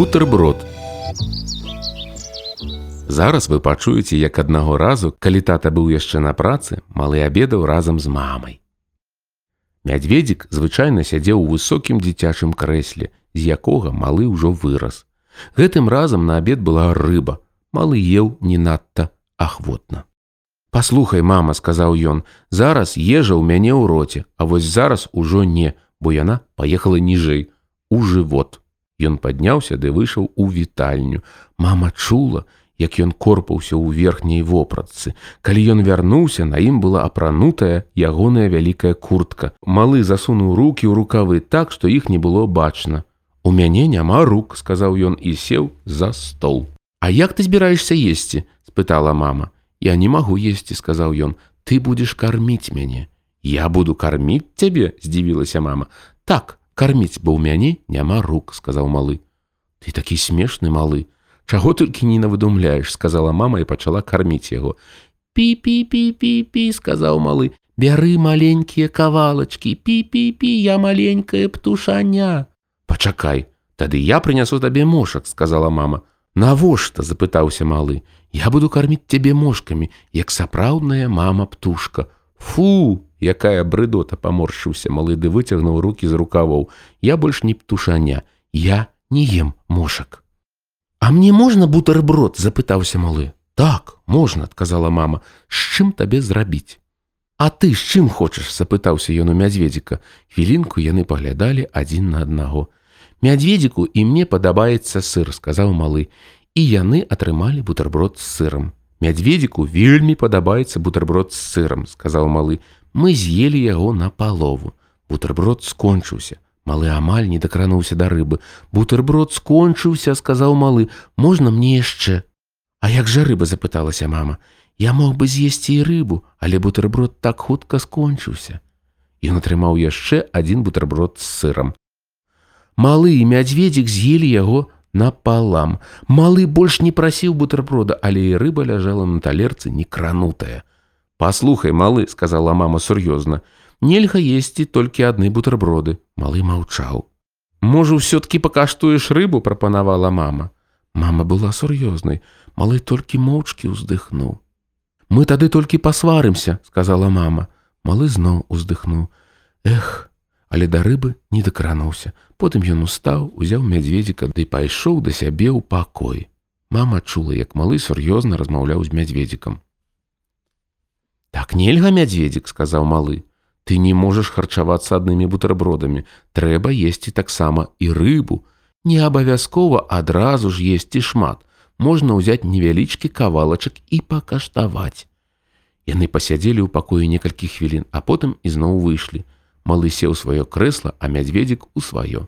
Бутэрброд. Зараз вы пачуеце, як аднаго разу, калі тата быў яшчэ на працы, малы абедаў разам з мамай. Мядведзік звычайна сядзеў у высокім дзіцячым крэсле, з якога малы ўжо вырас. Гэтым разам на абед была рыба. Малы еў не надта ахвотна. Паслухай, мама, сказаў ён, зараз ежа ў мяне ў роце, а вось зараз ужо не, бо яна паехала ніжэй у жывот. Ён падняўся ды выйшаў у вітальню. Мама чула, як ён корпаўся ў верхняй вопратцы. Калі ён вярнуўся, на ім была апранутая ягоная вялікая куртка. Малы засунуў руки ў рукавы так, што іх не было бачна. У мяне няма рук, сказаў ён і сеў за стол. А як ты збіраешься есці? спытала мама. Я не магу есці, сказаў ён, ты будзеш карміць мяне. Я буду карміць цябе, здзівілася мама. Так, карміць, бо ў мяне няма рук, сказаў малы. Ты такі смешны малы. Чаго толькі не навыдумляеш, сказала мама і пачала карміць яго. Пі-пі-пі-пі-пі, сказаў малы. Бяры маленькія кавалачкі, пі-пі-пі, я маленькая птушаня. Пачакай, тады я прынясу табе мошак, сказала мама. Навошта, запытаўся малы. Я буду карміць цябе мошкамі, як сапраўдная мама птушка. Фу, якая брыдота паморшыўся малы ды выцягнуў руки з рукавоў я больш не птушаня я не ем мошак а мне можна бутэрброд запытаўся малы так можна адказала мама. З чым табе зрабіць а ты з чым хочаш запытаўся ён у мядзведзіка хвілінку яны паглядалі адзін на аднаго. Мядзведзіку і мне падабаецца сыр сказаў малы і яны атрымалі бутэрброд з сырам мядзведзіку вельмі падабаецца бутэрброд з сырам сказаў малы мы з'елі яго на палову. Бутэрброд скончыўся. Малы амаль не дакрануўся да рыбы. Бутэрброд скончыўся, сказаў малы, можна мне яшчэ. А як жа рыба запыталася мама. Я мог бы з'есці і рыбу, але бутэрброд так хутка скончыўся. Ён атрымаў яшчэ адзін бутэрброд з сырам. Малы і мядзведзік з'елі яго напалам. Малы больш не прасіў бутэрброда, але і рыба ляжала на талерцы некранутая. Паслухай, малы, сказала мама сур'ёзна, нельга есці толькі адны бутэрброды. Малы маўчаў. Можа, ўсё-ткі пакаштуеш рыбу, прапанавала мама. Мама была сур'ёзнай, малы толькі моўчкі ўздыхнуў. Мы тады толькі пасварымся, сказала мама. Малы зноў уздыхнуў. Эх, але да рыбы не дакрануўся. Потым ён устаў, узяў мядзведзіка ды пайшоў да сябе ў пакой. Мама чула, як малы сур'ёзна размаўляў з мядзведзікам. Так нельга мядзведзік, сказаў малы. Ты не можаш харчавацца аднымі бутэрбродамі. Трэба есці таксама і рыбу. Не абавязкова адразу ж есці шмат. Можна ўзяць невялічкі кавалачак і пакаштаваць. Яны пасядзелі ў пакоі некалькі хвілін, а потым ізноў выйшлі. Малы сеў сваё крэсла, а мядзведзік у сваё.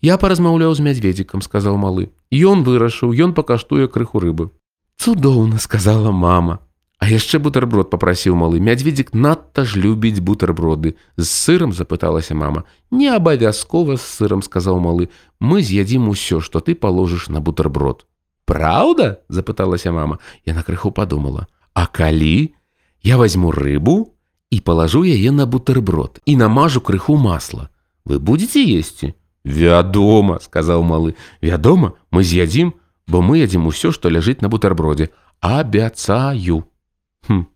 Я паразмаўляў з мядзведзікам, сказаў малы. Ён вырашыў, ён пакаштуе крыху рыбы. Цудоўна, сказала мама. А яшчэ бутэрброд попрасіў малы мядзведзік надта ж любіць бутэрброды з сырам запыталася мама не абавязкова з сырам сказаў малы мы з'ядзім усё што ты паложыш на бутэрброд Праўда запыталася мама яна крыху подумала А калі я возьму рыбу і палажу яе на бутэрброд і намажу крыху масла вы будете есці вядома сказаў малы вядома мы з'ядзім бо мы ядзім усё што ляжыць на бутэрбродзе абяцаю Хм.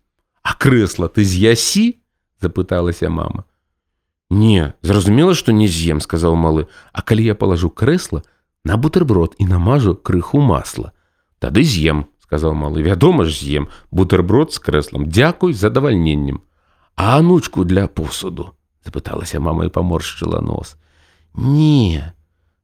А крэсла ты з'ясі? запыталася мама. Не, зразумела, што не з'ем, сказаў малы, А калі я палажу крэсла на бутэрброд і намажу крыху масла. Тады з'ем, сказаў малы, вядома ж з'ем бутэрброд з крэслам, дзякуй задавальненнем. А анучку для посуду, запыталася мама і паморшчыла нос. Не,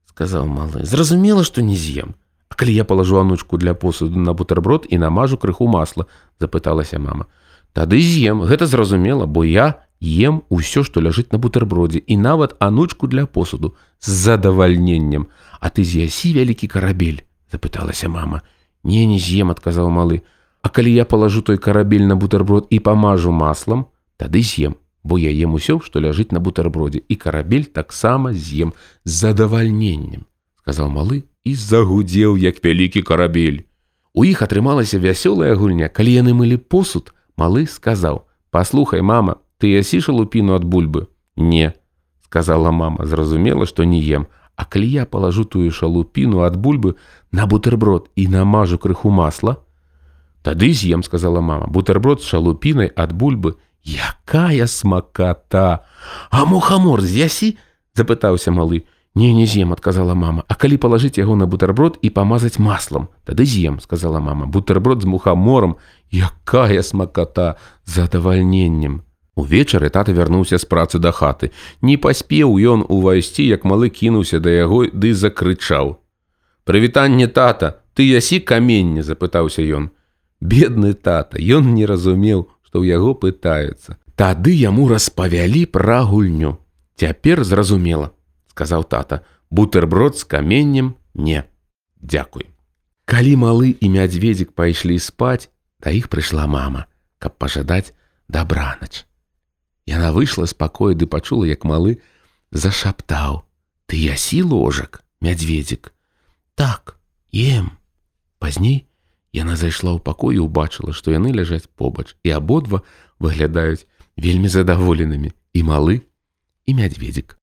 сказаў малы, зразумела, што не з'ем. А калі я палажу анучку для посуду на бутэрброд і намажу крыху масла, запыталася мама. Тады з'ем, гэта зразумела, бо я ем усё, што ляжыць на бутэрбродзе і нават анучку для посуду з задавальненнем. А ты з'ясі вялікі карабель, запыталася мама. Не не з'ем, адказаў малы. А калі я палажу той карабель на бутэрброд і памажу маслам, тады з'ем, бо я ем усё, што ляжыць на бутэрбродзе і карабель таксама з'ем з задавальненнем, сказаў малы і загудзеў як вялікі карабель. У іх атрымалася вясёлая гульня, калі яны мылі посуд, малы сказаў: « Паслухай, мама, ты ясіша лупіну ад бульбы. Не, сказала мама, зразумела, што не ем, А калі я палажу тую шалупіну ад бульбы на бутэрброд і намажу крыху масла, Тады з'ем, сказала мама, бутэрброд з шалупінай ад бульбы. Якая смаката! А мухамор з'ясі? запытаўся малы. Не, не з'ем, адказала мама. А калі палажыць яго на бутэрброд і памазаць маслам, тады з'ем, сказала мама. Бутэрброд з мухамором, якая смаката з задавальненнем. Увечары тата вярнуўся з працы да хаты. Не паспеў ён увайсці, як малы кінуўся да яго ды закрычаў. Прывітанне тата, ты ясі каменне, запытаўся ён. Бедны тата, ён не разумеў, што ў яго пытаюцца. Тады яму распавялі пра гульню. Цяпер зразумела, сказаў тата, бутэрброд з каменнем не. Дзякуй. Калі малы і мядзведзік пайшлі спаць, да іх прыйшла мама, каб пажадаць дабранач. Яна выйшла з пакоя ды пачула, як малы зашаптаў: « Ты ясі ложак, мядзведзік. Так, ем. Пазней яна зайшла ў пакой і ўбачыла, што яны ляжаць побач і абодва выглядаюць вельмі задаволенымі і малы і мядзведзік.